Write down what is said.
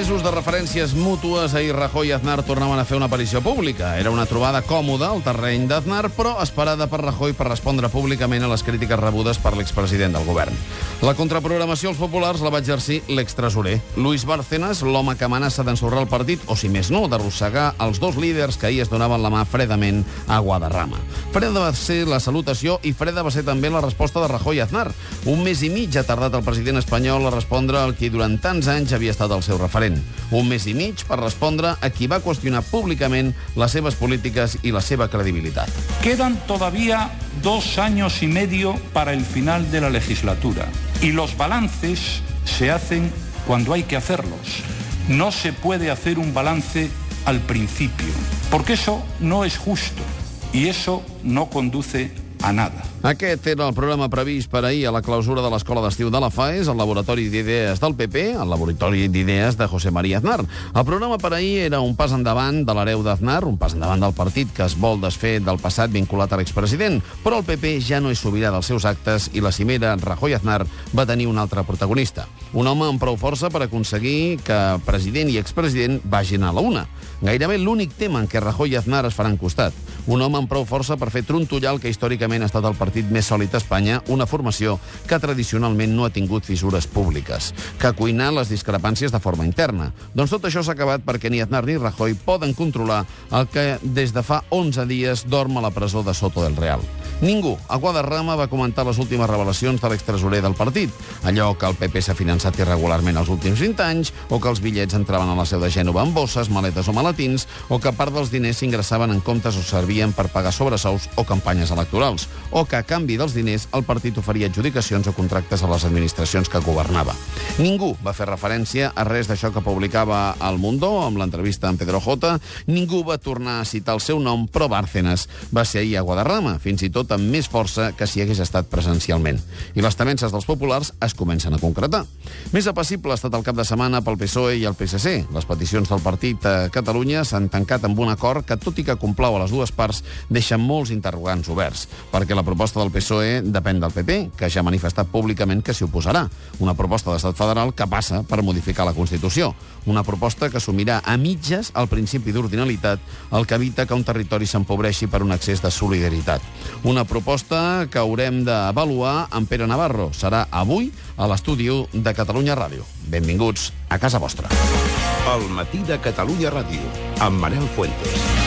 Mesos de referències mútues, ahir Rajoy i Aznar tornaven a fer una aparició pública. Era una trobada còmoda al terreny d'Aznar, però esperada per Rajoy per respondre públicament a les crítiques rebudes per l'expresident del govern. La contraprogramació als populars la va exercir l'extresorer. Luis Bárcenas, l'home que amenaça d'ensorrar el partit, o si més no, d'arrossegar els dos líders que ahir es donaven la mà fredament a Guadarrama. Freda va ser la salutació i freda va ser també la resposta de Rajoy i Aznar. Un mes i mig ha tardat el president espanyol a respondre al qui durant tants anys havia estat el seu referent. Un mes i mig per respondre a qui va qüestionar públicament les seves polítiques i la seva credibilitat. Quedan todavía dos años y medio para el final de la legislatura y los balances se hacen cuando hay que hacerlos. No se puede hacer un balance al principio, porque eso no es justo y eso no conduce a nada. Aquest era el programa previst per ahir a la clausura de l'Escola d'Estiu de la FAES, el Laboratori d'Idees del PP, el Laboratori d'Idees de José María Aznar. El programa per ahir era un pas endavant de l'hereu d'Aznar, un pas endavant del partit que es vol desfer del passat vinculat a l'expresident, però el PP ja no és sobirà dels seus actes i la cimera Rajoy-Aznar va tenir un altre protagonista. Un home amb prou força per aconseguir que president i expresident vagin a la una. Gairebé l'únic tema en què Rajoy i Aznar es faran costat. Un home amb prou força per fer trontollar el que històricament ha estat el partit més sòlid d'Espanya, una formació que tradicionalment no ha tingut fissures públiques, que ha cuinat les discrepàncies de forma interna. Doncs tot això s'ha acabat perquè ni Aznar ni Rajoy poden controlar el que des de fa 11 dies dorm a la presó de Soto del Real. Ningú a Guadarrama va comentar les últimes revelacions de l'extresorer del partit, allò que el PP s'ha finançat irregularment els últims 20 anys, o que els bitllets entraven a la seu de Gènova amb bosses, maletes o maletins, o que part dels diners s'ingressaven en comptes o servien per pagar sobresous o campanyes electorals, o que a canvi dels diners el partit oferia adjudicacions o contractes a les administracions que governava. Ningú va fer referència a res d'això que publicava El Mundo amb l'entrevista amb Pedro J. Ningú va tornar a citar el seu nom, però Bárcenas va ser ahir a Guadarrama, fins i tot amb més força que si hagués estat presencialment. I les temences dels populars es comencen a concretar. Més apassible ha estat el cap de setmana pel PSOE i el PSC. Les peticions del partit a Catalunya s'han tancat amb un acord que, tot i que complau a les dues parts, deixa molts interrogants oberts, perquè la proposta del PSOE depèn del PP, que ja ha manifestat públicament que s'hi oposarà. Una proposta d'estat federal que passa per modificar la Constitució. Una proposta que assumirà a mitges el principi d'ordinalitat, el que evita que un territori s'empobreixi per un excés de solidaritat. Una proposta que haurem d'avaluar amb Pere Navarro. Serà avui a l'estudi de Catalunya Ràdio. Benvinguts a casa vostra. El matí de Catalunya Ràdio, amb Manel Fuentes.